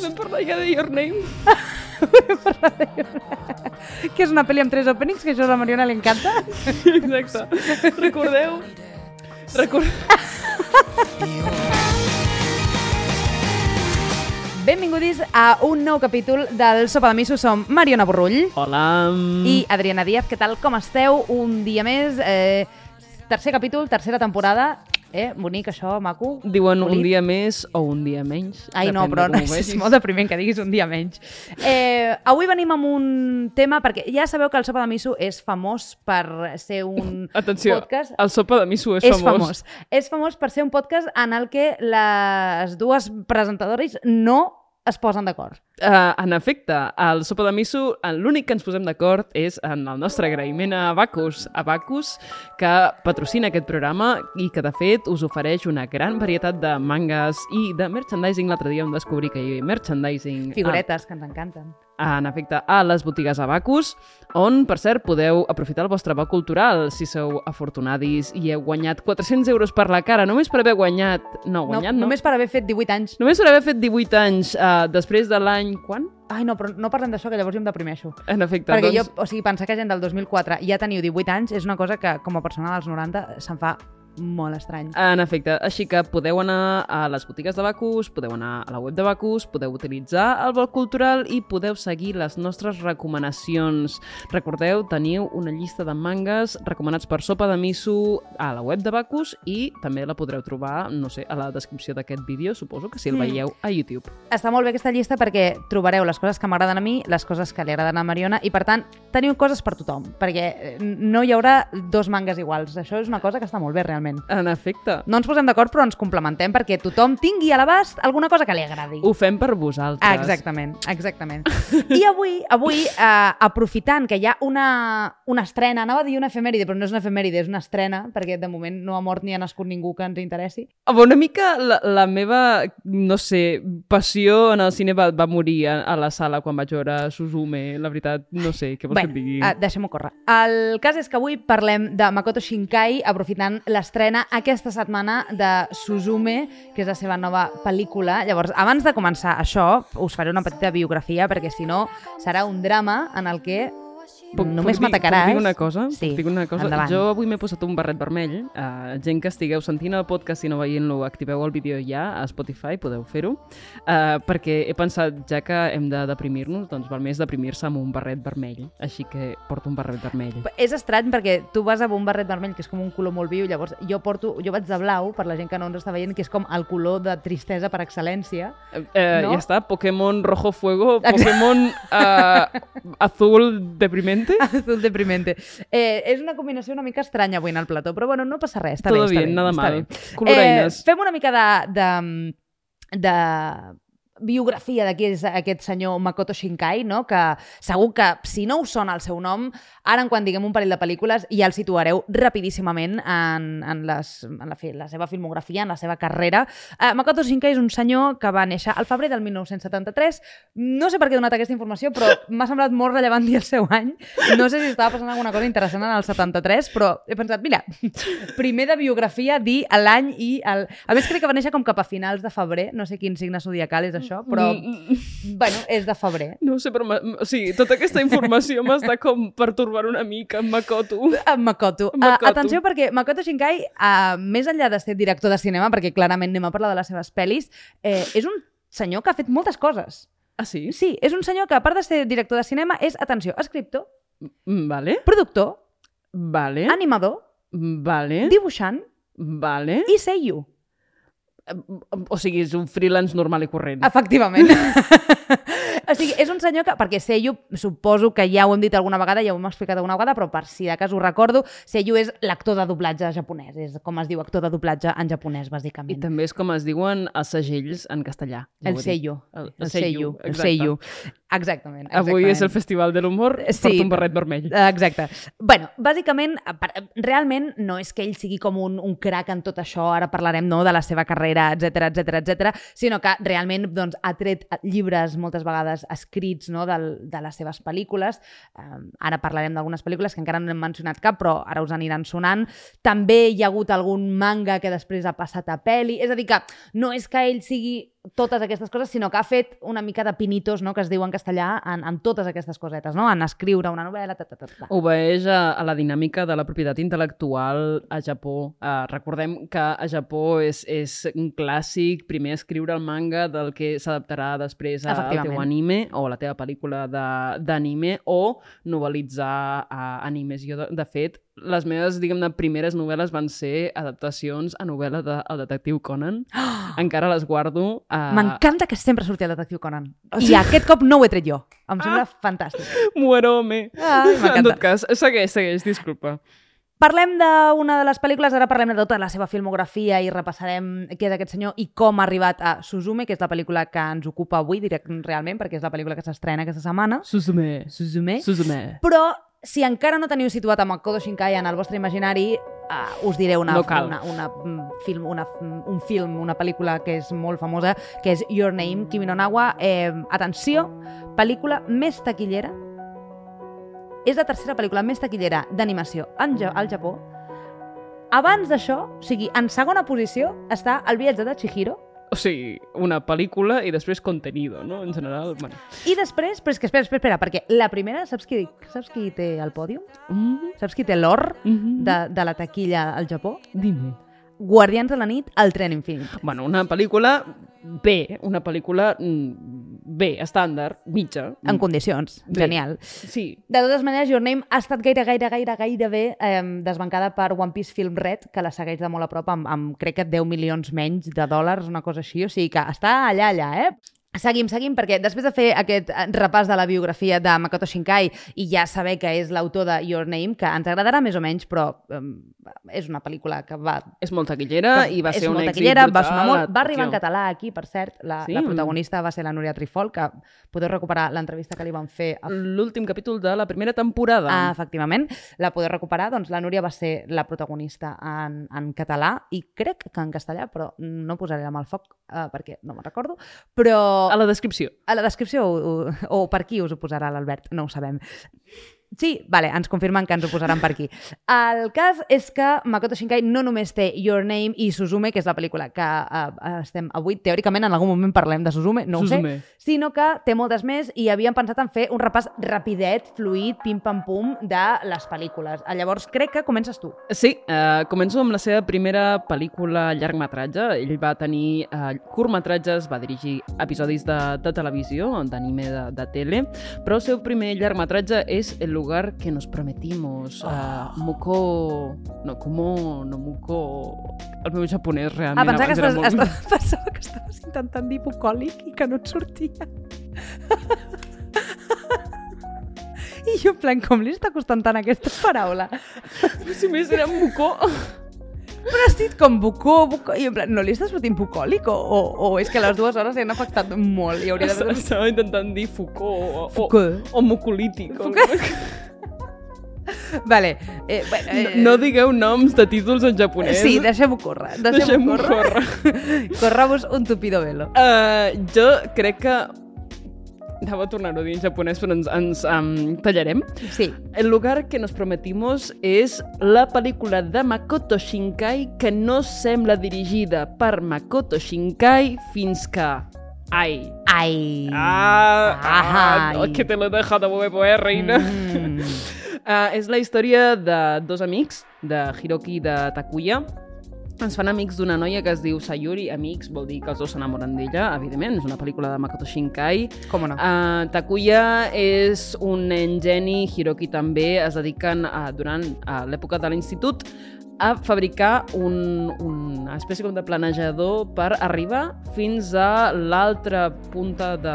Podem parlar ja de Your Name? que és una pel·li amb tres openings, que això a la Mariona li encanta. Exacte. Recordeu? Record... Benvinguts a un nou capítol del Sopa de Miso. Som Mariona Borrull Hola. i Adriana Díaz. Què tal? Com esteu? Un dia més. Eh, tercer capítol, tercera temporada. Eh, bonic això, maco. Diuen un Polit. dia més o un dia menys. Ai, no, però ho és molt depriment que diguis un dia menys. Eh, avui venim amb un tema, perquè ja sabeu que el Sopa de Miso és famós per ser un Atenció, podcast... el sopa de miso és, És famós. famós. És famós per ser un podcast en el que les dues presentadores no es posen d'acord. Uh, en efecte, al sopa de miso eh, l'únic que ens posem d'acord és en el nostre agraïment a Abacus, Abacus, que patrocina aquest programa i que, de fet, us ofereix una gran varietat de mangas i de merchandising. L'altre dia vam descobrir que hi havia merchandising Figuretes, que ens encanten. a, en efecte, a les botigues Abacus, on, per cert, podeu aprofitar el vostre bo cultural si sou afortunadis i heu guanyat 400 euros per la cara, només per haver guanyat... No, guanyat no. Només per haver fet 18 anys. Només per haver fet 18 anys uh, després de l'any... Quan? Ai, no, però no parlem d'això, que llavors jo em deprimeixo. En efecte, Perquè doncs... jo, o sigui, pensar que gent del 2004 ja teniu 18 anys és una cosa que, com a persona dels 90, se'm fa molt estrany. En efecte, així que podeu anar a les botigues de Bacus, podeu anar a la web de Bacus, podeu utilitzar el bloc cultural i podeu seguir les nostres recomanacions. Recordeu, teniu una llista de mangas recomanats per Sopa de Miso a la web de Bacus i també la podreu trobar, no sé, a la descripció d'aquest vídeo, suposo que si el Mm. veieu a YouTube. Està molt bé aquesta llista perquè trobareu les coses que m'agraden a mi, les coses que li agraden a Mariona i, per tant, teniu coses per tothom, perquè eh, no hi haurà dos mangas iguals. Això és una cosa que està molt bé, realment. En efecte, No ens posem d'acord, però ens complementem perquè tothom tingui a l'abast alguna cosa que li agradi. ho fem per vosaltres. Ah, Exactament, exactament. I avui, avui eh, aprofitant que hi ha una, una estrena, anava a dir una efemèride, però no és una efemèride, és una estrena, perquè de moment no ha mort ni ha nascut ningú que ens interessi. Una mica la, la meva, no sé, passió en el cine va, va morir a, a la sala quan vaig veure Suzume. La veritat, no sé, què vols que et digui? uh, deixem-ho córrer. El cas és que avui parlem de Makoto Shinkai, aprofitant l'estrena aquesta setmana de Suzume, que és la seva nova pel·lícula. Llavors, abans de començar això, us faré una petita biografia, perquè si no serà un drama en el que només dir- m'atacaràs. Puc dir una cosa? Sí, Puc dir una cosa? endavant. Jo avui m'he posat un barret vermell. Uh, gent que estigueu sentint el podcast i no veient-lo, activeu el vídeo ja a Spotify, podeu fer-ho. Uh, perquè he pensat, ja que hem de deprimir-nos, doncs val més deprimir-se amb un barret vermell. Així que porto un barret vermell. És estrany perquè tu vas amb un barret vermell que és com un color molt viu, llavors jo porto, jo vaig de blau, per la gent que no ens està veient, que és com el color de tristesa per excel·lència. Uh, No? Ja està, Pokémon Rojo Fuego. Pokémon uh, Azul Deprimente. Azul deprimente. Eh, és una combinació una mica estranya avui en el plató, però bueno, no passa res, està Todo bé, està bien, bé. nada està mal. Bé. Coloraines. Eh, fem una mica de, de, de biografia de qui és aquest senyor Makoto Shinkai, no? que segur que si no us sona el seu nom, ara en quan diguem un parell de pel·lícules ja el situareu rapidíssimament en, en, les, en la, fi- la seva filmografia, en la seva carrera. Uh, Makoto Shinkai és un senyor que va néixer al febrer del 1973. No sé per què he donat aquesta informació, però m'ha semblat molt rellevant dir el seu any. No sé si estava passant alguna cosa interessant en el 73, però he pensat, mira, primer de biografia dir l'any i el... A més, crec que va néixer com cap a finals de febrer, no sé quin signe zodiacal és això, però, Mm, bueno, és de febrer. No sé, però... O sigui, tota aquesta informació m'està com pertorbant una mica, Makoto. En Makoto. Uh, Makoto. atenció, perquè Makoto Shinkai, uh, més enllà de ser director de cinema, perquè clarament anem a parlar de les seves pel·lis, eh, és un senyor que ha fet moltes coses. Ah, sí? Sí, és un senyor que, a part de ser director de cinema, és, atenció, escriptor, Mm, Vale, productor, vale, animador, vale, dibuixant vale. i seiyu. O sigui, és un freelance normal i corrent. Efectivament. o sigui, és un senyor que, perquè Seiyu, suposo que ja ho hem dit alguna vegada, ja ho hem explicat alguna vegada, però per si de cas ho recordo, Seiyu és l'actor de doblatge japonès, és com es diu actor de doblatge en japonès, I bàsicament. també és com es diuen els segells en castellà. El. Seiyu. El, El Seiyu. El Seiyu. Exactament. Avui és el exactament. Festival de l'Humor, Sí. porto un barret vermell. Exacte. bueno, bàsicament, realment no és que ell sigui com un, un crac en tot això, ara parlarem no, de la seva carrera, etc etc etc, sinó que realment doncs, ha tret llibres moltes vegades escrits no, del, de les seves pel·lícules. Um, ara parlarem d'algunes pel·lícules que encara no hem mencionat cap, però ara us aniran sonant. També hi ha hagut algun manga que després ha passat a pel·li. És a dir, que no és que ell sigui totes aquestes coses, sinó que ha fet una mica de pinitos, no?, que es diu en castellà, en, en totes aquestes cosetes, no?, en escriure una novel·la, ta, ta, ta, ta. Obeeix a, a la dinàmica de la propietat intel·lectual a Japó. Uh, recordem que a Japó és, és un clàssic primer escriure el manga del que s'adaptarà després al teu anime o a la teva pel·lícula d'anime o novel·litzar uh, animes. Jo, de, de fet, les meves, diguem-ne, primeres novel·les van ser adaptacions a novel·la del de, detectiu Conan. Encara les guardo. Uh, M'encanta que sempre surti el detectiu Conan. I aquest cop no ho he tret jo. Em sembla fantàstic. Muerome. Ai, en tot cas, segueix, segueix, disculpa. Parlem d'una de les pel·lícules, ara parlem de tota la seva filmografia i repassarem què és aquest senyor i com ha arribat a Suzume, que és la pel·lícula que ens ocupa avui direct, realment, perquè és la pel·lícula que s'estrena aquesta setmana. Suzume. Suzume. Suzume. Però, si encara no teniu situat a Makoto Shinkai en el vostre imaginari, uh, us diré una, No cal. una, una, mm, film, una, mm, un film, una pel·lícula que és molt famosa, que és Your Name, Kimi no Nawa. Eh, atenció, pel·lícula més taquillera. És la tercera pel·lícula més taquillera d'animació Ja- al Japó. Abans d'això, o sigui, en segona posició està El viatge de Chihiro, O sigui, una pel·lícula i després contenido, no? En general, bueno. i després, però és que espera, espera, espera, perquè la primera, saps qui, saps qui té el pòdium? Mm Saps qui té l'or -hmm. de, de la taquilla al Japó? Dime. Guardians de la nit, el tren infinit. Bueno, una pel·lícula bé, una pel·lícula mm, bé, estàndard, mitja. En condicions. Bé. Genial. Sí, De totes maneres, Your Name ha estat gaire, gaire, gaire, gairebé eh, desbancada per One Piece Film Red, que la segueix de molt a prop amb, amb crec que 10 milions menys de dòlars, una cosa així. O sigui que està allà, allà, eh? Seguim, seguim, perquè després de fer aquest eh, repàs de la biografia de Makoto Shinkai i ja saber que és l'autor de Your Name, que ens agradarà més o menys, però eh, és una pel·lícula que va és molt taquillera i va ser un èxit brutal. va sonar molt. Va arribar en català aquí, per cert. La, Sí? la protagonista va ser la Núria Trifol, que podeu recuperar l'entrevista que li van fer a L'últim capítol de la primera temporada. Ah, efectivament, la podeu recuperar. Doncs la Núria va ser la protagonista en, en català i crec que en castellà, però no posaré la mà al foc uh, perquè no me'n recordo. Però A la descripció. a la descripció o, o per aquí us ho posarà l'Albert, no ho sabem. Sí, vale, ens confirmen que ens ho posaran per aquí. El cas és que Makoto Shinkai no només té Your Name i Suzume, que és la pel·lícula que uh, estem avui, teòricament en algun moment parlem de Suzume, no ho Suzume. sé, sinó que té moltes més i havíem pensat en fer un repàs rapidet, fluid, pim-pam-pum de les pel·lícules. Ah, Llavors crec que comences tu. Sí, eh, començo amb la seva primera pel·lícula llargmetratge. Ell va tenir eh, curtmetratges, va dirigir episodis de, de televisió, d'anime de, de tele, però el seu primer llargmetratge és El lugar que nos prometimos. Uh, Muko... No, Kumo, no Muko... El meu japonès realment Ah, pensava que, estàs, molt... estàs, pensava que estaves intentant dir bucòlic i que no et sortia. I jo, en plan, com li està costant tant aquesta paraula? Si més era Muko... Però has dit com bucó, bucó, i en plan, no li està sortint bucòlic o, o, o és que les dues hores li han afectat molt i hauria de... Estava intentant dir Foucault o, o, Foucault. o mucolític. O... Vale, eh, bueno, eh, No, no digueu noms de títols en japonès. Sí, deixem-ho córrer. Deixem-ho Deixem-ho córrer. Corramos un tupido velo. Uh, jo crec que... Anava a tornar-ho a dir en japonès, però ens, ens um, tallarem. Sí. El lugar que nos prometimos és la pel·lícula de Makoto Shinkai que no sembla dirigida per Makoto Shinkai fins que... Ai. Ai. Ah, ah, Ai. que te lo he dejado huevo, eh, reina. Mm. Uh, és la història de dos amics, de Hiroki i de Takuya. Es fan amics d'una noia que es diu Sayuri. Amics vol dir que els dos s'enamoren d'ella, evidentment. És una pel·lícula de Makoto Shinkai. Com no? Uh, Takuya és un nen geni, Hiroki també. Es dediquen a, durant l'època de l'institut a fabricar un, una espècie com de planejador per arribar fins a l'altra punta de,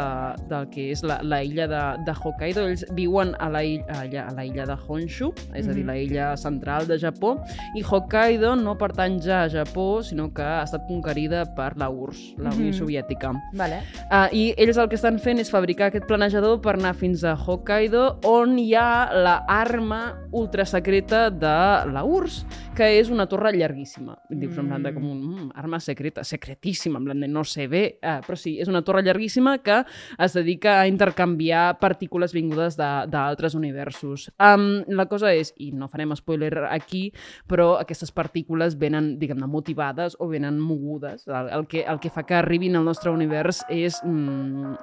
del que és la, la illa de, de Hokkaido. Ells viuen a la, illa, a la- illa de Honshu, és a dir, Mhm. la illa central de Japó, i Hokkaido no pertany ja a Japó, sinó que ha estat conquerida per la URSS, la Unió Mhm. Soviètica. Vale. Uh, I ells el que estan fent és fabricar aquest planejador per anar fins a Hokkaido, on hi ha la arma ultrasecreta de la URSS, que és una torre llarguíssima. Dius, en plan de Mm. com un mm, arma secreta, secretíssima, en plan de no sé bé, uh, però sí, és una torre llarguíssima que es dedica a intercanviar partícules vingudes de- d'altres universos. Um, la cosa és, i no farem spoiler aquí, però aquestes partícules venen, diguem-ne, motivades o venen mogudes. El, el, que, el que fa que arribin al nostre univers és mm,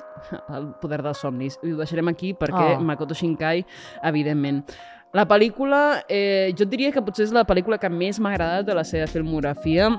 el poder dels somnis. I ho deixarem aquí perquè Oh. Makoto Shinkai, evidentment. La pel·lícula, eh, jo diria que potser és la pel·lícula que més m'ha agradat de la seva filmografia.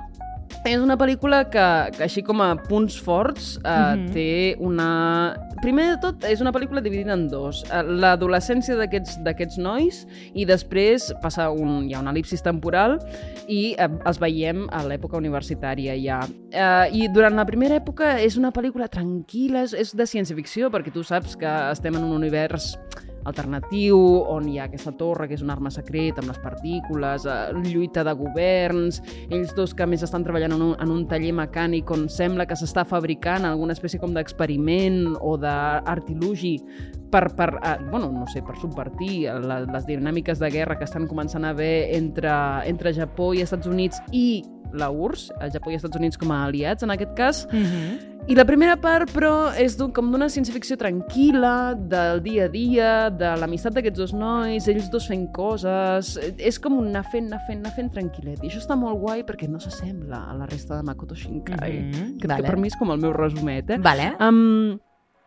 És una pel·lícula que, que així com a punts forts, eh, Mhm. té una... Primer de tot, és una pel·lícula dividida en dos. Eh, L'adolescència d'aquests nois i després passa un, hi ha una elipsis temporal i eh, els veiem a l'època universitària ja. Eh, I durant la primera època és una pel·lícula tranquil·la, és, és de ciència-ficció, perquè tu saps que estem en un univers alternatiu, on hi ha aquesta torre, que és una arma secreta amb les partícules, eh, lluita de governs, ells dos que més estan treballant en un, en un taller mecànic on sembla que s'està fabricant alguna espècie com d'experiment o d'artilugi per, per eh, bueno, no sé, per subvertir la, les dinàmiques de guerra que estan començant a haver entre, entre Japó i Estats Units i la URSS, el Japó i Estats Units com a aliats en aquest cas, Mm -hmm. I la primera part, però, és d'un- com d'una ciència-ficció tranquil·la, del dia a dia, de l'amistat d'aquests dos nois, ells dos fent coses... És com un anar fent, anar fent, anar fent tranquil·let. I això està molt guai perquè no s'assembla a la resta de Makoto Shinkai. Mm Mhm, que, vale. que per mi és com el meu resumet, eh? Vale. Um,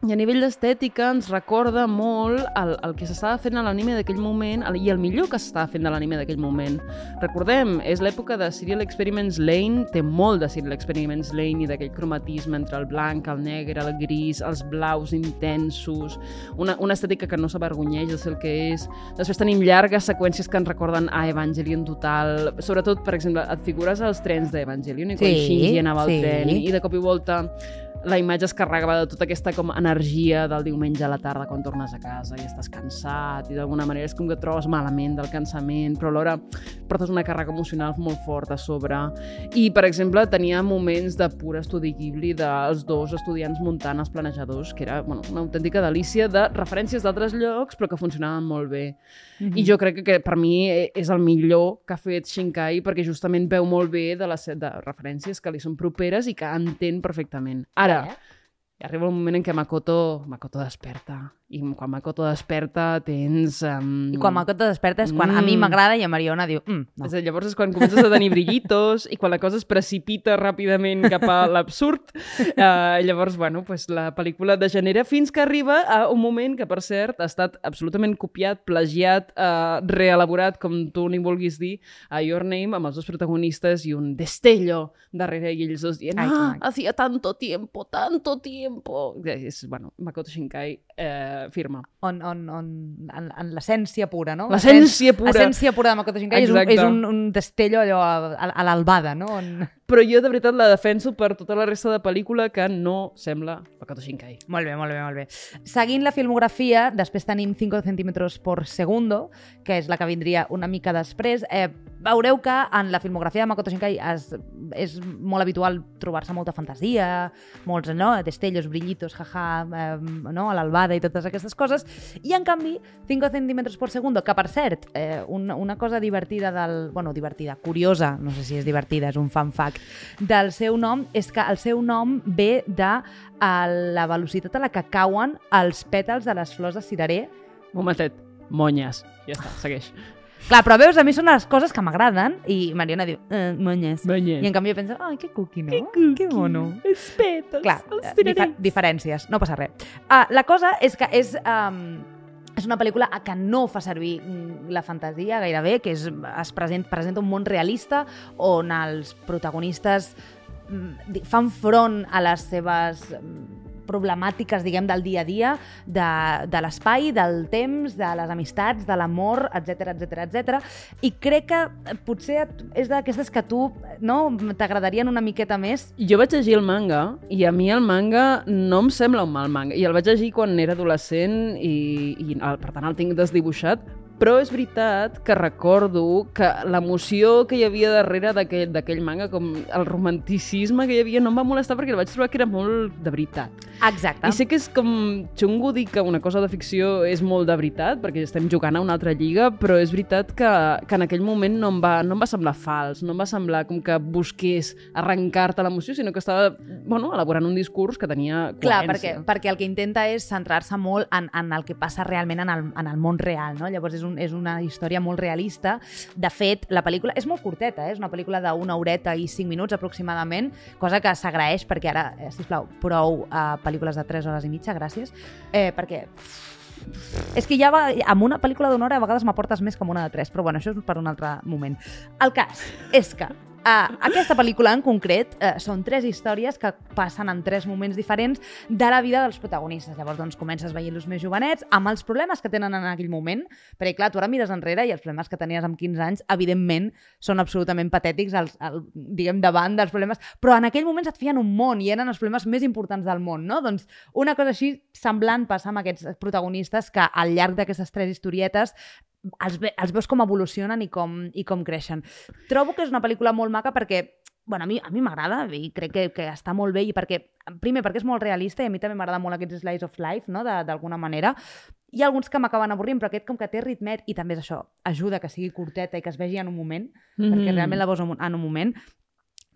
I a nivell d'estètica ens recorda molt el, el que s'estava fent a l'anime d'aquell moment el, i el millor que s'estava fent a l'anime d'aquell moment. Recordem, és l'època de Serial Experiments Lane, té molt de Serial Experiments Lane i d'aquell cromatisme entre el blanc, el negre, el gris, els blaus intensos, una, una estètica que no s'avergonyeix de ser el que és. Després tenim llargues seqüències que ens recorden a Evangelion total. Sobretot, per exemple, et figures als trens d'Evangelion i quan Sí, Shinji anava al sí. tren i de cop i volta la imatge es carregava de tota aquesta com energia del diumenge a la tarda quan tornes a casa i estàs cansat i d'alguna manera és com que et trobes malament del cansament però alhora portes una càrrega emocional molt forta a sobre i per exemple tenia moments de pur estudi Ghibli dels dos estudiants muntant els planejadors que era bueno, una autèntica delícia de referències d'altres llocs però que funcionaven molt bé Mhm. i jo crec que, que per mi és el millor que ha fet Shinkai perquè justament veu molt bé de les de referències que li són properes i que entén perfectament. Ara, Vale. arriba el moment en què Makoto, Makoto desperta. I quan Makoto desperta tens... Um... I quan Makoto desperta és quan a mi Mm. m'agrada i a Mariona diu mm, no. És llavors és quan comences a tenir brillitos i quan la cosa es precipita ràpidament cap a l'absurd. Uh, llavors, bueno, pues la pel·lícula degenera fins que arriba a un moment que, per cert, ha estat absolutament copiat, plagiat, uh, reelaborat, com tu n'hi vulguis dir, a Your Name, amb els dos protagonistes i un destello darrere i ells dos dient Ai, ah, maco." hacía tanto tiempo, tanto tiempo. És, bueno, Makoto Shinkai eh, firma. on, on, on, en, en l'essència pura, no? L'essència pura. L'essència pura de Makoto Shinkai és un, Exacte. és un, un destello allò a, a, a l'albada, no? On... Però jo, de veritat, la defenso per tota la resta de pel·lícula que no sembla Makoto Shinkai. Molt bé, molt bé, molt bé. Seguint la filmografia, després tenim 5 centímetres per segundo, que és la que vindria una mica després. Eh, veureu que en la filmografia de Makoto Shinkai es, és molt habitual trobar-se molta fantasia, molts, no?, destellos, brillitos, jaja, eh, no?, l'albada i totes aquestes coses. I, en canvi, 5 centímetres per segundo, que, per cert, eh, una, una cosa divertida del... Bueno, divertida, curiosa, no sé si és divertida, és un fan fact, del seu nom, és que el seu nom ve de a la velocitat a la que cauen els pètals de les flors de cirerer. Momentet. Monyes. Ja està, segueix. Clar, però veus, a mi són les coses que m'agraden i Mariona diu, eh, monyes. Monyes. I en canvi jo penso, ai, que cuqui, no? cookie. Que mono. Els pètals. Clar, els eh, tiraré. difer diferències, no passa res. Uh, la cosa és que és, um, és una pel·lícula que no fa servir mm, la fantasia gairebé, que és, es present, presenta un món realista on els protagonistes mm, fan front a les seves mm, problemàtiques, diguem, del dia a dia, de, de l'espai, del temps, de les amistats, de l'amor, etc etc etc. I crec que eh, potser és d'aquestes que tu no, t'agradarien una miqueta més Jo vaig llegir el manga i a mi el manga no em sembla un mal manga. I el vaig llegir quan era adolescent i, i per tant el tinc desdibuixat. Però és veritat que recordo que l'emoció que hi havia darrere d'aquell manga, com el romanticisme que hi havia, no em va molestar perquè el vaig trobar que era molt de veritat. Exacte. I sé que és com xungo dir que una cosa de ficció és molt de veritat, perquè estem jugant a una altra lliga, però és veritat que, que en aquell moment no em, va, no em va semblar fals, no em va semblar com que busqués arrencar-te l'emoció, sinó que estava bueno, elaborant un discurs que tenia Clar, perquè, coherència. perquè el que intenta és centrar-se molt en, en el que passa realment en el, en el món real, no? Llavors és, un, és una història molt realista. De fet, la pel·lícula és molt curteta, eh? és una pel·lícula d'una horeta i cinc minuts aproximadament, cosa que s'agraeix perquè ara, eh, sisplau, prou uh, pel·lícules de 3 hores i mitja, gràcies, eh, perquè és que ja va, amb una pel·lícula d'una hora a vegades m'aportes més amb una de tres, però bueno, això és per un altre moment. El cas és que Uh, aquesta pel·lícula en concret uh, són tres històries que passen en tres moments diferents de la vida dels protagonistes. Llavors, doncs, comences veient-los més jovenets, amb els problemes que tenen en aquell moment, perquè, clar, tu ara mires enrere i els problemes que tenies amb 15 anys, evidentment, són absolutament patètics, els, el, diguem, davant dels problemes, però en aquell moment et feien un món i eren els problemes més importants del món, no? Doncs una cosa així semblant passa amb aquests protagonistes que al llarg d'aquestes tres historietes els, ve, els veus com evolucionen i com, i com creixen. Trobo que és una pel·lícula molt maca perquè bueno, a mi a mi m'agrada i crec que, que està molt bé i perquè, primer, perquè és molt realista i a mi també m'agrada molt aquests slice of life, no?, De- d'alguna manera. Hi ha alguns que m'acaben avorrint, però aquest com que té ritmet i també és això, ajuda que sigui curteta i que es vegi en un moment, mm. perquè realment la veus en un- en un moment.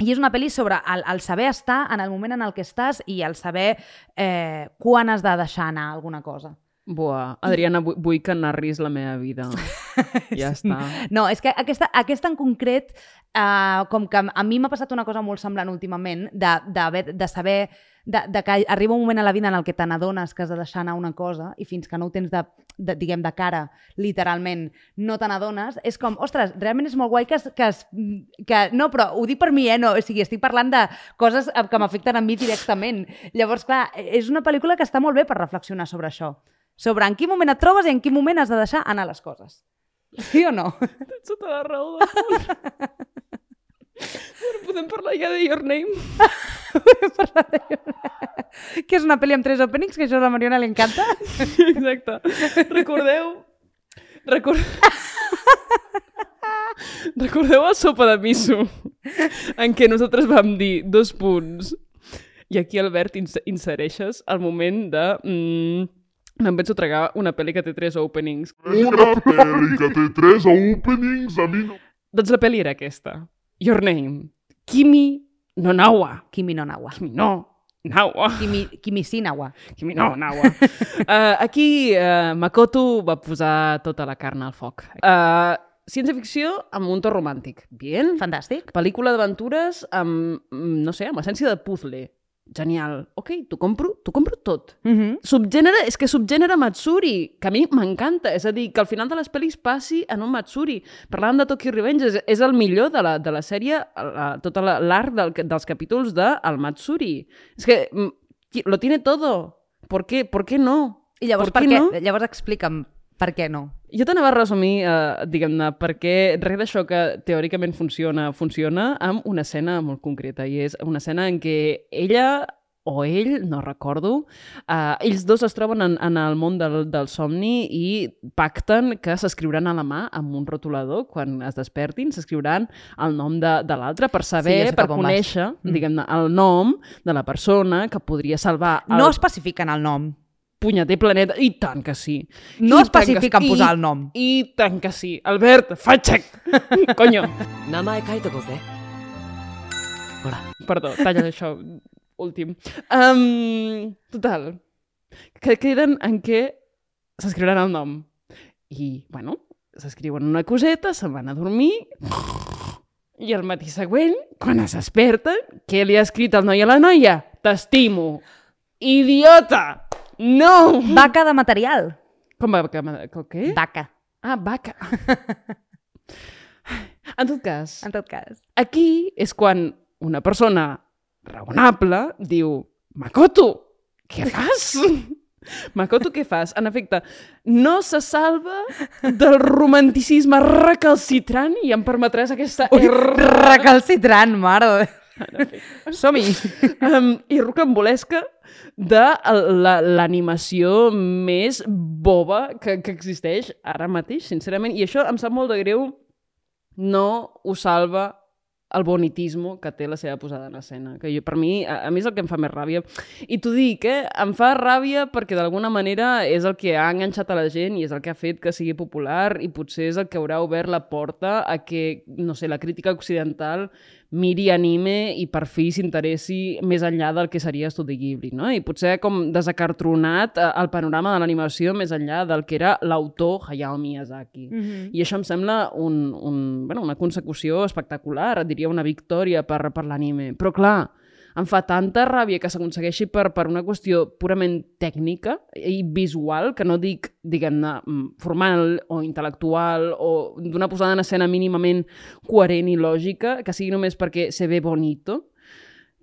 I és una pel·li sobre el, el saber estar en el moment en el que estàs i el saber eh, quan has de deixar anar alguna cosa. Buah, Adriana, vull, vull que narris la meva vida. ja està. No, és que aquesta, aquesta en concret, uh, com que a mi m'ha passat una cosa molt semblant últimament, de, de, de saber de, de que arriba un moment a la vida en el que te n'adones que has de deixar anar una cosa i fins que no ho tens de, de, diguem, de cara, literalment, no te n'adones, és com, ostres, realment és molt guai que, es, que, que... No, però ho dic per mi, eh? No, o sigui, estic parlant de coses que m'afecten a mi directament. Llavors, clar, és una pel·lícula que està molt bé per reflexionar sobre això. Sobre en quin moment et trobes i en quin moment has de deixar anar les coses. Sí o no? Tens tota la raó del. Però podem parlar ja de Your Name? que és una pel·li amb tres openings, que això a la Mariona li encanta. Exacte. Recordeu... Record... Recordeu el sopa de miso en què nosaltres vam dir dos punts i aquí, Albert, ins insereixes el moment de... Mm, em penso tragar una pel·li que té tres openings. Una pel·li que té tres openings a mi no... Doncs la pel·li era aquesta. Your Name. Kimi no Nawa. Kimi no Nawa. Kimi no Nawa. Kimi, Kimi Sinawa. Kimi no Nawa. uh, aquí uh, Makoto va posar tota la carn al foc. Uh, Ciència-ficció amb un to romàntic. Bien. Fantàstic. Pel·lícula d'aventures amb, mm, no sé, amb essència de puzzle. Genial. Ok, t'ho compro, t'ho compro tot. Mm -hmm. Subgènere, és que subgènere Matsuri, que a mi m'encanta. És a dir, que al final de les pel·lis passi en un Matsuri. Parlàvem de Tokyo Revenge, és, és el millor de la, de la sèrie, la, la- l'arc del, dels capítols de el Matsuri. És que mm, lo tiene todo. ¿Por qué, ¿Por qué no? I llavors, Per per què, no? llavors explica'm per què no. Jo t'anava a resumir, eh, diguem-ne, perquè res d'això que teòricament funciona, funciona amb una escena molt concreta, i és una escena en què ella o ell, no recordo, eh, ells dos es troben en, en el món del, del somni i pacten que s'escriuran a la mà amb un rotulador quan es despertin, s'escriuran el nom de, de l'altre per Sí, saber, sé per vas. conèixer, Mm. diguem-ne, el nom de la persona que podria salvar el No especifiquen el nom punyeter planeta. I tant que sí. No I especifiquen que... posar I, el nom. I tant que sí. Albert, fa check. Coño. Namae kaito koze. Hola. Perdó, talla això. Últim. Um, total. Que queden en què s'escriuran el nom. I, bueno, s'escriuen una coseta, se'n van a dormir... I el matí següent, quan es desperta, què li ha escrit el noi a la noia? T'estimo. Idiota! No! Vaca de material. Com va? Que, que, què? Vaca, Ah, vaca. En tot cas, en tot cas. aquí és quan una persona raonable diu Makoto, què fas? Makoto, què fas? En efecte, no se salva del romanticisme recalcitrant i em permetràs aquesta Recalcitrant, mare. Som-hi. um, i rocambolesca de la- l'animació més boba que, que existeix ara mateix, sincerament. I això em sap molt de greu. No ho salva el bonitismo que té la seva posada en escena. Que jo, per mi, a, a mi és el que em fa més ràbia. I t'ho dic, eh? Em fa ràbia perquè d'alguna manera és el que ha enganxat a la gent i és el que ha fet que sigui popular i potser és el que haurà obert la porta a que, no sé, la crítica occidental miri anime i per fi s'interessi més enllà del que seria Estudi Ghibli, no? I potser com desacartronat eh, el panorama de l'animació més enllà del que era l'autor Hayao Miyazaki. Mm -hmm. I això em sembla un, un, bueno, una consecució espectacular, diria una victòria per, per l'anime. Però clar, em fa tanta ràbia que s'aconsegueixi per, per una qüestió purament tècnica i visual, que no dic, diguem-ne, mm, formal o intel·lectual o d'una posada en escena mínimament coherent i lògica, que sigui només perquè se ve bonito,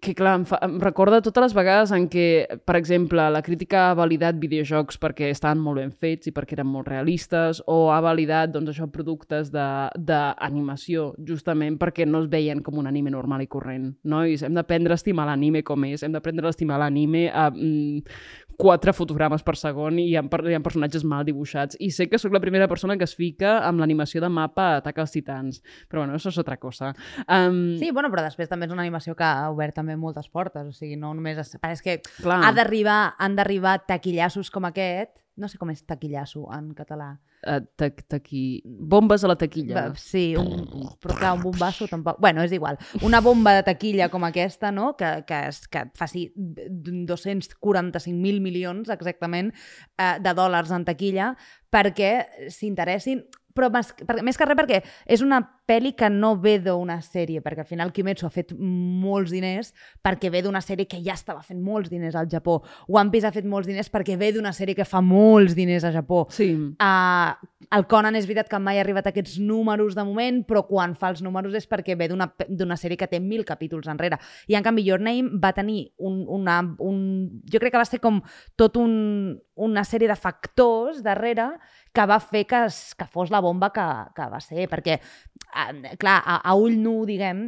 que clar, em, fa, em recorda totes les vegades en què, per exemple, la crítica ha validat videojocs perquè estaven molt ben fets i perquè eren molt realistes, o ha validat doncs, això productes d'animació justament perquè no es veien com un anime normal i corrent. No? I hem d'aprendre a estimar l'anime com és, hem d'aprendre a estimar l'anime a mm, quatre fotogrames per segon i hi ha, hi ha personatges mal dibuixats. I sé que sóc la primera persona que es fica amb l'animació de mapa a Ataca als Titans, però bueno, això és altra cosa. Um, Sí, bueno, però després també és una animació que ha obert també moltes portes, o sigui, no només... Es... És que clar. ha d'arribar, han d'arribar taquillassos com aquest, no sé com és taquillasso en català. Uh, ta taqui... Bombes a la taquilla. Va, Sí, un, però clar, un bombasso tampoc... Bueno, és igual. Una bomba de taquilla com aquesta, no?, que, que, es, que faci 245.000 milions exactament eh, de dòlars en taquilla perquè s'interessin però més, més que res perquè és una pel·li que no ve d'una sèrie, perquè al final Kimetsu ha fet molts diners perquè ve d'una sèrie que ja estava fent molts diners al Japó. One Piece ha fet molts diners perquè ve d'una sèrie que fa molts diners a Japó. Sí. Uh, el Conan és veritat que mai ha arribat a aquests números de moment, però quan fa els números és perquè ve d'una sèrie que té mil capítols enrere. I en canvi Your Name va tenir un, una, un... Jo crec que va ser com tot un, una sèrie de factors darrere que va fer que, es, que fos la bomba que, que va ser, perquè, clar, a, a ull nu, diguem,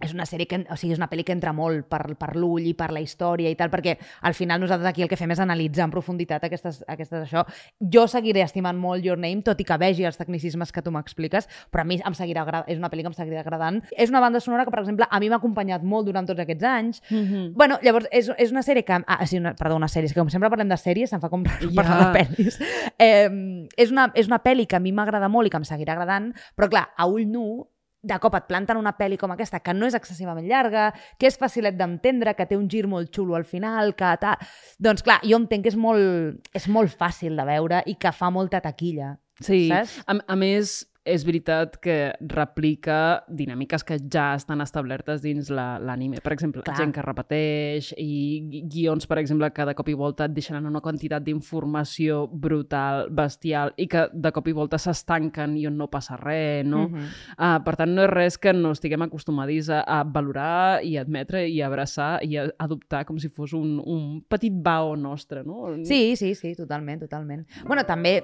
és una sèrie que, o sigui, és una pel·li que entra molt per, per l'ull i per la història i tal, perquè al final nosaltres aquí el que fem és analitzar en profunditat aquestes, aquestes això. Jo seguiré estimant molt Your Name, tot i que vegi els tecnicismes que tu m'expliques, però a mi em seguirà és una pel·li que em seguirà agradant. És una banda sonora que, per exemple, a mi m'ha acompanyat molt durant tots aquests anys. Mm -hmm. Bueno, llavors, és, és una sèrie que... Ah, sí, una, perdó, una sèrie, que com sempre parlem de sèries, se'm fa com Ja. parlar de pel·lis. Eh, és, una, és una pel·li que a mi m'agrada molt i que em seguirà agradant, però clar, a ull nu de cop et planten una pel·li com aquesta, que no és excessivament llarga, que és facilet d'entendre, que té un gir molt xulo al final, que tal... Doncs clar, jo entenc que és molt, és molt fàcil de veure i que fa molta taquilla. Sí, Saps? a, a més, és veritat que replica dinàmiques que ja estan establertes dins la- l'anime. Per exemple, Clar. gent que repeteix i gui- guions, per exemple, que de cop i volta et deixen en una quantitat d'informació brutal, bestial, i que de cop i volta s'estanquen i on no passa res, no? Mhm. Uh, per tant, no és res que no estiguem acostumadis a, a valorar i admetre i abraçar i a adoptar com si fos un, un petit bao nostre, no? Sí, sí, sí, totalment, totalment. Bueno, també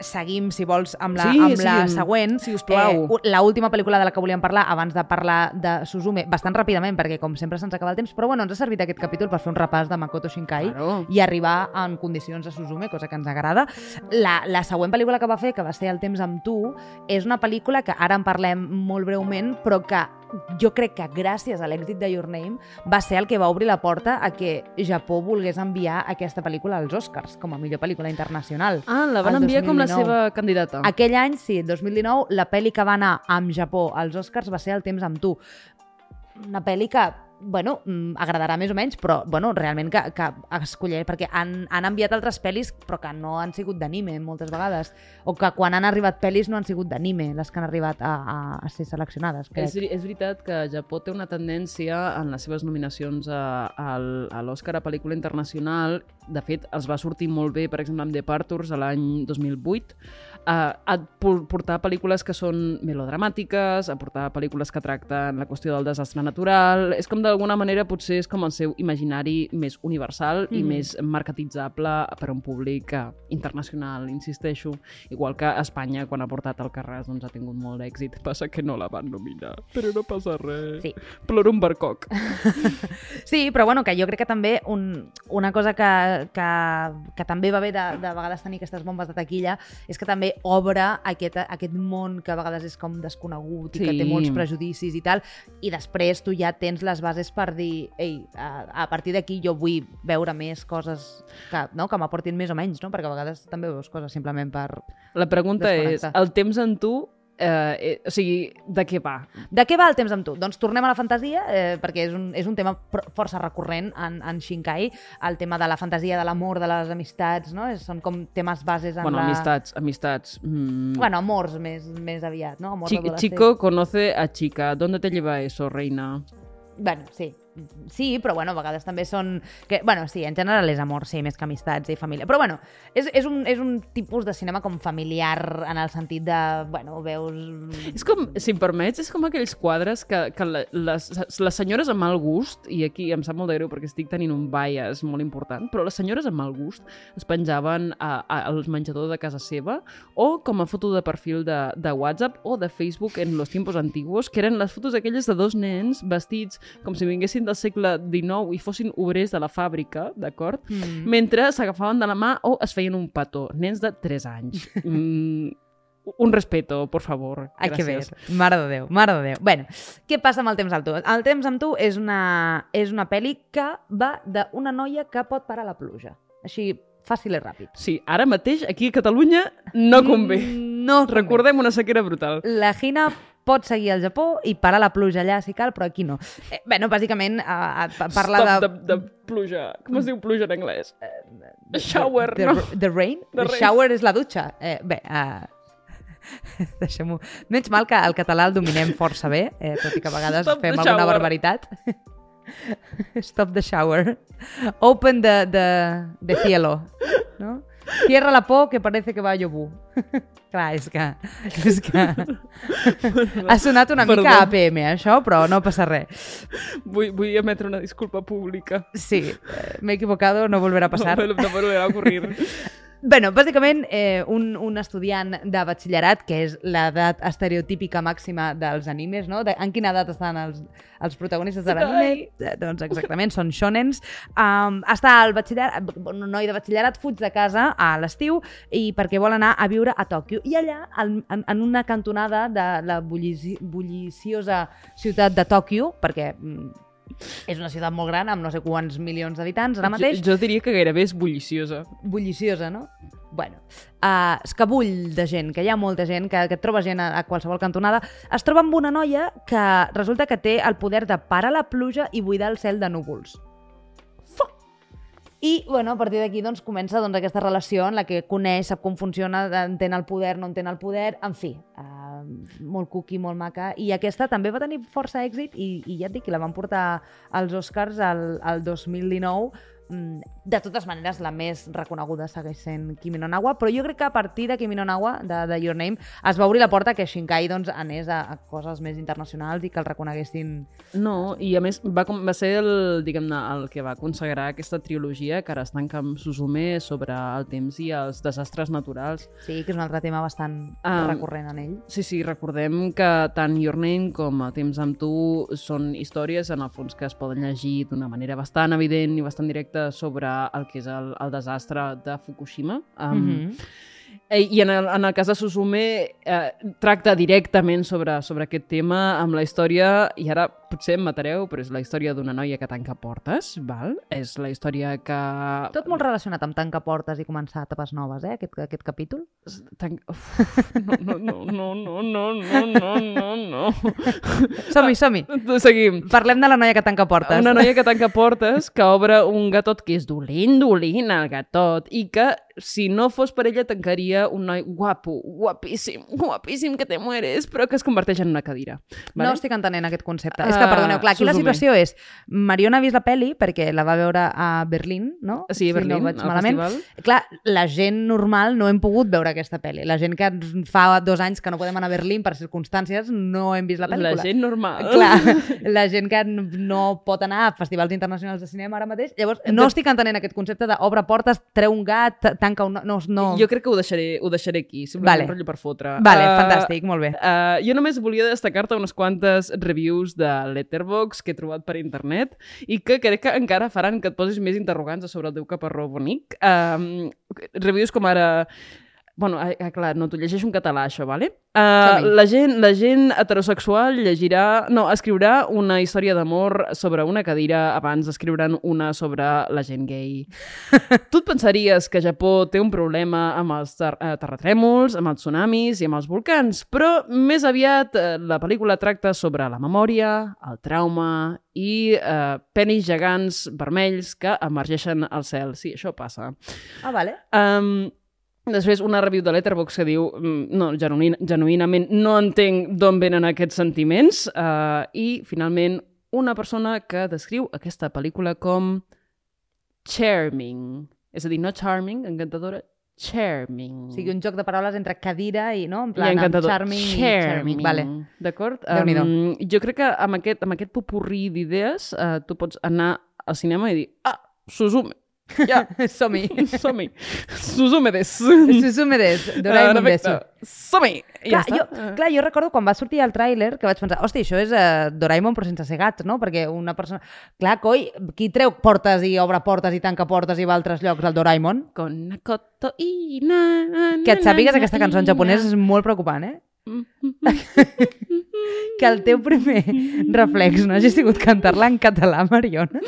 seguim, si vols, amb la, Sí, amb sí, la següent. si us plau. u- la última pel·lícula de la que volíem parlar, abans de parlar de Suzume, bastant ràpidament, perquè com sempre se'ns acaba el temps, però bueno, ens ha servit aquest capítol per fer un repàs de Makoto Shinkai Claro. i arribar en condicions a Suzume, cosa que ens agrada. La, la següent pel·lícula que va fer, que va ser El temps amb tu, és una pel·lícula que ara en parlem molt breument, però que jo crec que gràcies a l'èxit de Your Name va ser el que va obrir la porta a que Japó volgués enviar aquesta pel·lícula als Oscars com a millor pel·lícula internacional. Ah, la van enviar com la 2019. seva candidata. Aquell any, sí, el 2019, la pel·li que va anar amb Japó als Oscars va ser El temps amb tu. Una pel·li que, bueno, mm, agradarà més o menys, però, bueno, realment que, que escollir, perquè han, han enviat altres pel·lis, però que no han sigut d'anime moltes vegades, o que quan han arribat pel·lis no han sigut d'anime, les que han arribat a, a, a ser seleccionades. Crec. És, és veritat que Japó té una tendència en les seves nominacions a, al- a l'Oscar a pel·lícula internacional. De fet, els va sortir molt bé, per exemple, amb Departures a l'any 2008, a, a por- portar pel·lícules que són melodramàtiques, a portar pel·lícules que tracten la qüestió del desastre natural. És com de d'alguna manera potser és com el seu imaginari més universal i Mhm. més marketitzable per a un públic internacional, insisteixo. Igual que Espanya, quan ha portat al Carràs, doncs ha tingut molt d'èxit. Passa que no la van nominar, però no passa res. Sí. Ploro un barcoc. Sí, però bueno, que jo crec que també un, una cosa que, que, que també va bé de, de vegades tenir aquestes bombes de taquilla és que també obre aquest, aquest món que a vegades és com desconegut i que té Sí. molts prejudicis i tal, i després tu ja tens les bases per dir ei, a, a partir d'aquí jo vull veure més coses que, no? que m'aportin més o menys, no? perquè a vegades també veus coses simplement per... La pregunta és, el temps en tu, eh, eh, o sigui, de què va? De què va el temps amb tu? Doncs tornem a la fantasia, eh, perquè és un, és un tema força recurrent en, en Shinkai, el tema de la fantasia, de l'amor, de les amistats, no? És, són com temes bases en Bueno, la... amistats, amistats. Mm. Bueno, amors més, més aviat, no? Amor d'adolescent. chico conoce a chica. ¿Dónde te lleva eso, reina? Bueno, sí. Sí, però bueno, a vegades també són... Que, bueno, sí, en general és amor, sí, més que amistats i família. Però bueno, és, és, un, és un tipus de cinema com familiar en el sentit de, bueno, veus... És com, si em permets, és com aquells quadres que, que les, les senyores amb mal gust, i aquí em sap molt de greu perquè estic tenint un bias molt important, però les senyores amb mal gust es penjaven a, a, al menjador de casa seva o com a foto de perfil de, de WhatsApp o de Facebook en los tiempos antiguos, que eren les fotos aquelles de dos nens vestits com si vinguessin del segle XIX i fossin obrers de la fàbrica, d'acord? Mm. mentre s'agafaven de la mà o es feien un petó. Nens de 3 anys. Mm, un respeto, por favor. Ai, que bé. Mare de Déu, mare de Déu. Bueno, què passa amb el temps amb tu? El temps amb tu és una, és una pel·li que va d'una noia que pot parar la pluja. Així, fàcil i ràpid. Sí, ara mateix, aquí a Catalunya, no convé. Mm, No convé. Recordem una sequera brutal. La Gina pot seguir al Japó i parar la pluja allà si cal, però aquí no. Eh, bueno, bàsicament eh, eh, parla Stop de... de... de pluja. Com es diu pluja en anglès? Shower, the, no? The rain? The The rain. shower és la dutxa. Eh, bé, uh, deixem-ho... Menys mal que el català el dominem força bé, eh, tot i que a vegades Stop fem the alguna barbaritat. Stop the shower. Open the, the, the cielo. No? Cierra la por que parece que va a llobú. Clar, és que... És que... ha sonat una Perdó. mica APM, això, però no passa res. Vull, vull emetre una disculpa pública. Sí, eh, m'he equivocado, no volverà a passar. No, no me volverá a ocurrir. Bueno, bàsicament, eh, un, un estudiant de batxillerat, que és l'edat estereotípica màxima dels animes, no? De, en quina edat estan els, els protagonistes de l'anime? Eh, doncs exactament, són shonens. Um, està al batxillerat, un noi de batxillerat fuig de casa a l'estiu i perquè vol anar a viure a Tòquio. I allà, al, en, en una cantonada de la bullici, bulliciosa ciutat de Tòquio, perquè mm, és una ciutat molt gran, amb no sé quants milions d'habitants ara mateix, Jo, jo diria que gairebé és bulliciosa. bulliciosa, no? Bueno, uh, escabull de gent, que hi ha molta gent, que, que et trobes gent a, a qualsevol cantonada, es troba amb una noia que resulta que té el poder de parar la pluja i buidar el cel de núvols. I, bueno, a partir d'aquí doncs, comença doncs, aquesta relació en la que coneix, sap com funciona, entén el poder, no entén el poder, en fi, uh, molt cookie, molt maca. I aquesta també va tenir força èxit i, i ja et dic la van portar als Oscars al, al 2019. Mm, De totes maneres, la més reconeguda segueix sent Kimi no Nawa, però jo crec que a partir de Kimi no Nawa, de, de Your Name, es va obrir la porta que Shinkai doncs, anés a, a coses més internacionals i que el reconeguessin. No, i a més va, va ser el, diguem-ne, el que va consagrar aquesta trilogia que ara es tanca amb Suzume sobre el temps i els desastres naturals. Sí, que és un altre tema bastant Ah. recurrent en ell. Sí, sí, recordem que tant Your Name com A Temps amb tu són històries en el fons que es poden llegir d'una manera bastant evident i bastant directa sobre el que és el, el desastre de Fukushima. Um, Mm -hmm. I en el, en el cas de Suzume eh, tracta directament sobre, sobre aquest tema amb la història, i ara potser em matareu, però és la història d'una noia que tanca portes, val? És la història que... Tot molt relacionat amb tancar portes i començar etapes noves, eh, aquest, aquest capítol. Tan... No, no, no, no, no, no, no, no, no. Som-hi, som-hi. Seguim. Parlem de la noia que tanca portes. Una noia que tanca portes, que obre un gatot que és dolent, dolent, el gatot, i que si no fos per ella, tancaria un noi guapo, guapíssim, guapíssim, que te mueres, però que es converteix en una cadira. No estic entenent aquest concepte. és que, perdoneu, clar, aquí la situació és... Mariona ha vist la pel·li perquè la va veure a Berlín, no? Sí, a Berlín, si no vaig malament. festival. Clar, la gent normal no hem pogut veure aquesta pel·li. La gent que fa dos anys que no podem anar a Berlín per circumstàncies no hem vist la pel·lícula. La gent normal. Clar, la gent que no pot anar a festivals internacionals de cinema ara mateix. Llavors, no estic entenent aquest concepte d'obre portes, treu un gat, tanca un... No, no. Jo crec que ho deixaré, ho deixaré aquí, simplement Vale. per fotre. Vale, Eh, fantàstic, molt bé. Uh, jo només volia destacar-te unes quantes reviews de Letterboxd que he trobat per internet i que crec que encara faran que et posis més interrogants sobre el teu caparró bonic. Um, reviews com ara... Bueno, ah, clar, no, t'ho llegeixo en català, això, vale? Uh, la, gent, la gent heterosexual llegirà... No, escriurà una història d'amor sobre una cadira abans d'escriure'n una sobre la gent gay. tu et pensaries que Japó té un problema amb els ter terratrèmols, amb els tsunamis i amb els volcans, però més aviat la pel·lícula tracta sobre la memòria, el trauma i eh, penis gegants vermells que emergeixen al cel. Sí, això passa. Ah, vale. Um, després, una review de Letterboxd que diu mm, no, genuïn, genuïnament no entenc d'on venen aquests sentiments uh, i, finalment, una persona que descriu aquesta pel·lícula com charming. És a dir, no charming, encantadora, charming. O sigui, un joc de paraules entre cadira i, no? En I plan, encantador. charming i charming. Vale. D'acord? Um, jo crec que amb aquest, amb aquest popurrí d'idees uh, tu pots anar al cinema i dir ah, Suzume, ja, Som-hi. som-hi. Suzume des. Suzume des. Doraemon Ah, desu. Som-hi! I Clar, ja està. jo, clar, jo recordo quan va sortir el tràiler que vaig pensar, hosti, això és uh, Doraemon però sense ser gats, no? Perquè una persona... Clar, coi, qui treu portes i obre portes i tanca portes i va a altres llocs al Doraemon? Con Nakoto i na, na, Que et sàpigues aquesta cançó en japonès és molt preocupant, eh? Que el teu primer reflex no hagi sigut cantar-la en català, Mariona.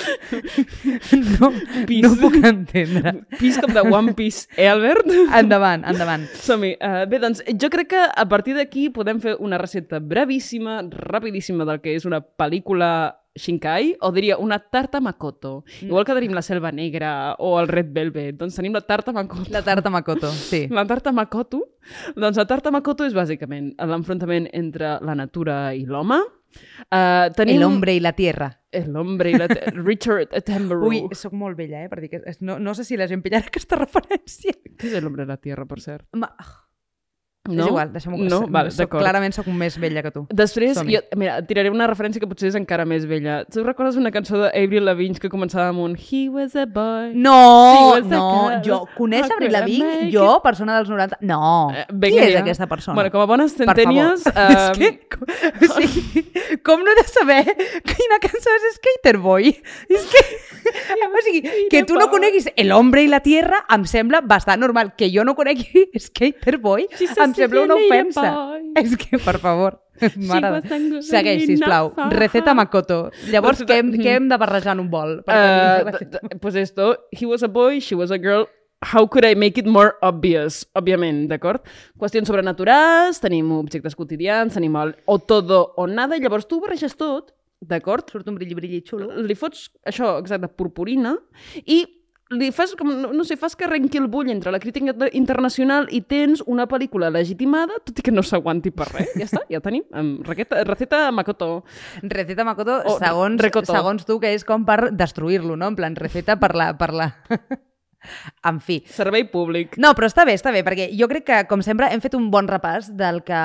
No, Pis. no puc entendre. Pis com de One Piece, eh, Albert? Endavant, endavant. Som-hi. Uh, bé, doncs, jo crec que a partir d'aquí podem fer una recepta brevíssima, rapidíssima del que és una pel·lícula Shinkai, o diria una tarta Makoto. Igual que tenim la Selva Negra o el Red Velvet, doncs tenim la tarta Makoto. La tarta Makoto, sí. La tarta Makoto, doncs la tarta Makoto és bàsicament l'enfrontament entre la natura i l'home. Uh, tenim... El hombre i la tierra. El hombre i la... te- Richard Attenborough. Ui, sóc molt vella, eh? Per dir que no, no sé si la gent pillarà aquesta referència. Què és el hombre de la tierra, per cert? Ma... No? És igual, deixem-ho. No? Vale, soc, d'acord. clarament sóc més vella que tu. Després, jo, mira, tiraré una referència que potser és encara més vella. Tu recordes una cançó d'Avril Lavigne que començava amb un He was a boy? No, no, sacat. jo coneix Avril Lavigne, jo, persona dels 90... No, Eh, qui és aquesta persona? Bueno, com a bones Per centènies... favor. eh, és que, com, o sigui, com no he de saber quina cançó és Skater Boy? És que, o sigui, que tu no coneguis El hombre i la tierra em sembla bastant normal. Que jo no conegui Skater Boy She's em sembla una ofensa. És que, per favor, good Segueix, sisplau. Receta Makoto. Llavors, què hem, què hem de barrejar en un bol? Per Uh, pues esto, he was a boy, she was a girl, how could I make it more obvious? Òbviament, d'acord? Qüestions sobrenaturals, tenim objectes quotidians, tenim el o todo o nada, i llavors tu ho barreges tot, d'acord? Surt un brilli, brilli xulo. Li fots això, exacte, purpurina, i li fas, com, no, no sé, fas que arrenqui el bull entre la crítica inter- internacional i tens una pel·lícula legitimada, tot i que no s'aguanti per res. Ja està, ja tenim. Um, receta, receta Makoto. Receta Makoto, O segons, Recoto. segons tu, que és com per destruir-lo, no? En plan, receta per la... Per la... en fi. Servei públic. No, però està bé, està bé, perquè jo crec que, com sempre, hem fet un bon repàs del que,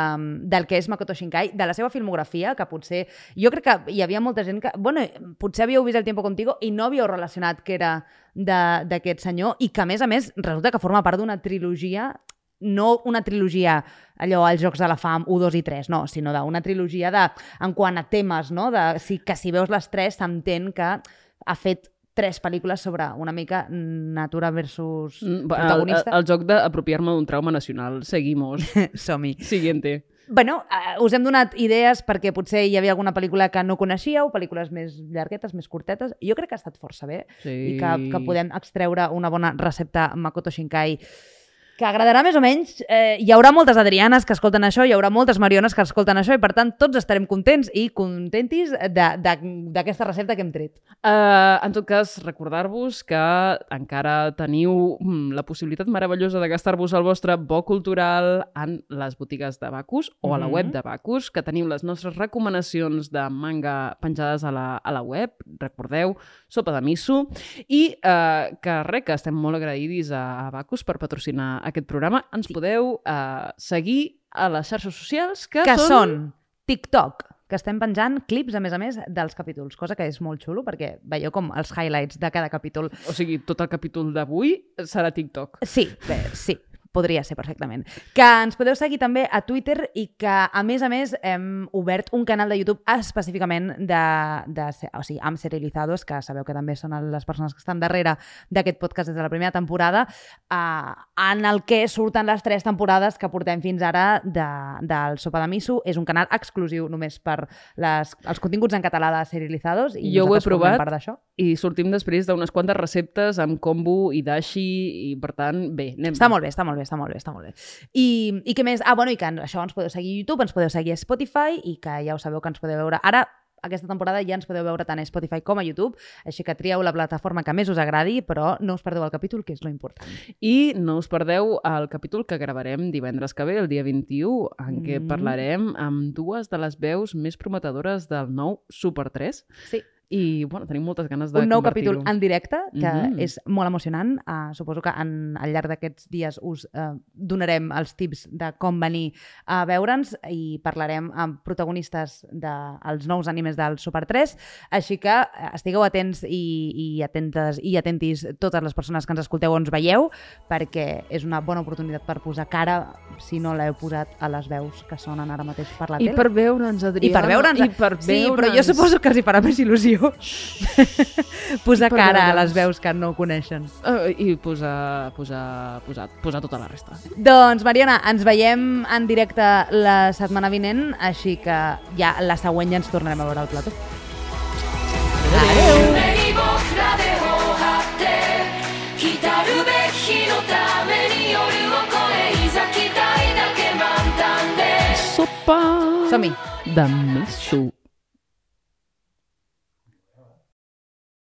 del que és Makoto Shinkai, de la seva filmografia, que potser... Jo crec que hi havia molta gent que... Bueno, potser havíeu vist El tiempo contigo i no havíeu relacionat que era de- d'aquest senyor i que, a més a més, resulta que forma part d'una trilogia no una trilogia allò als Jocs de la Fam 1, 2 i 3, no, sinó d'una trilogia de, en quant a temes, no? De, si, que si veus les tres s'entén que ha fet tres pel·lícules sobre una mica natura versus Mm, El, el, protagonista. el joc d'apropiar-me d'un trauma nacional. Seguimos. Som-hi. Siguiente. Bueno, uh, us hem donat idees perquè potser hi havia alguna pel·lícula que no coneixíeu, pel·lícules més llarguetes, més curtetes. Jo crec que ha estat força bé Sí. i que, que podem extreure una bona recepta Makoto Shinkai que agradarà més o menys. Eh, hi haurà moltes Adrianes que escolten això, hi haurà moltes Mariones que escolten això i per tant tots estarem contents i contentis de- de- d'aquesta recepta que hem tret. Uh, en tot cas, recordar-vos que encara teniu mm, la possibilitat meravellosa de gastar-vos el vostre bo cultural en les botigues de Bacus o a la Mhm. web de Bacus, que teniu les nostres recomanacions de manga penjades a la, a la web, recordeu, sopa de miso, i uh, que res, que estem molt agraïdis a, a Bacus per patrocinar aquest programa. Ens podeu uh, seguir a les xarxes socials, que, que són TikTok, que estem penjant clips, a més a més, dels capítols, cosa que és molt xulo perquè veieu com els highlights de cada capítol. O sigui, tot el capítol d'avui serà TikTok. Sí, bé, sí, podria ser perfectament. Que ens podeu seguir també a Twitter i que, a més a més, hem obert un canal de YouTube específicament de, de, o sigui, amb Serializados, que sabeu que també són les persones que estan darrere d'aquest podcast des de la primera temporada, eh, en el que surten les tres temporades que portem fins ara de, del Sopa de Miso. És un canal exclusiu només per les, els continguts en català de Serializados i Jo ho he provat. part d'això. I sortim després d'unes quantes receptes amb kombu i dashi i, per tant, bé, anem. Està molt bé, està molt bé, està molt bé, està molt bé. I, i què més? Ah, bueno, i que això ens podeu seguir a YouTube, ens podeu seguir a Spotify i que ja ho sabeu que ens podeu veure. Ara, aquesta temporada ja ens podeu veure tant a Spotify com a YouTube, així que trieu la plataforma que més us agradi, però no us perdeu el capítol, que és lo important. I no us perdeu el capítol que gravarem divendres que ve, el dia 21, en què Mm. parlarem amb dues de les veus més prometedores del nou Super 3. Sí. I, bueno, tenim moltes ganes de Un nou capítol en directe, que Mhm. és molt emocionant. Uh, suposo que en, al llarg d'aquests dies us uh, donarem els tips de com venir a veure'ns i parlarem amb protagonistes dels de, nous animes del Super 3. Així que eh, estigueu atents i, i atentes i atentis totes les persones que ens escolteu o ens veieu, perquè és una bona oportunitat per posar cara, si no l'heu posat, a les veus que sonen ara mateix per la I tele. per veure'ns, Adrià. I per veure'ns. I per sí, però jo veure'ns. suposo que els hi farà més il·lusió posar I per cara a veure'ns. les veus que no coneixen. Uh, I posar, posar, posar, posar tota la resta. Doncs, Mariona, ens veiem en directe la setmana vinent, així que ja la següent ja ens tornarem a veure al plató. 夢に僕らで頬張って来たるべき日のために夜を越えいざ期待だけ満タンで Sopa Som-hi! de miso.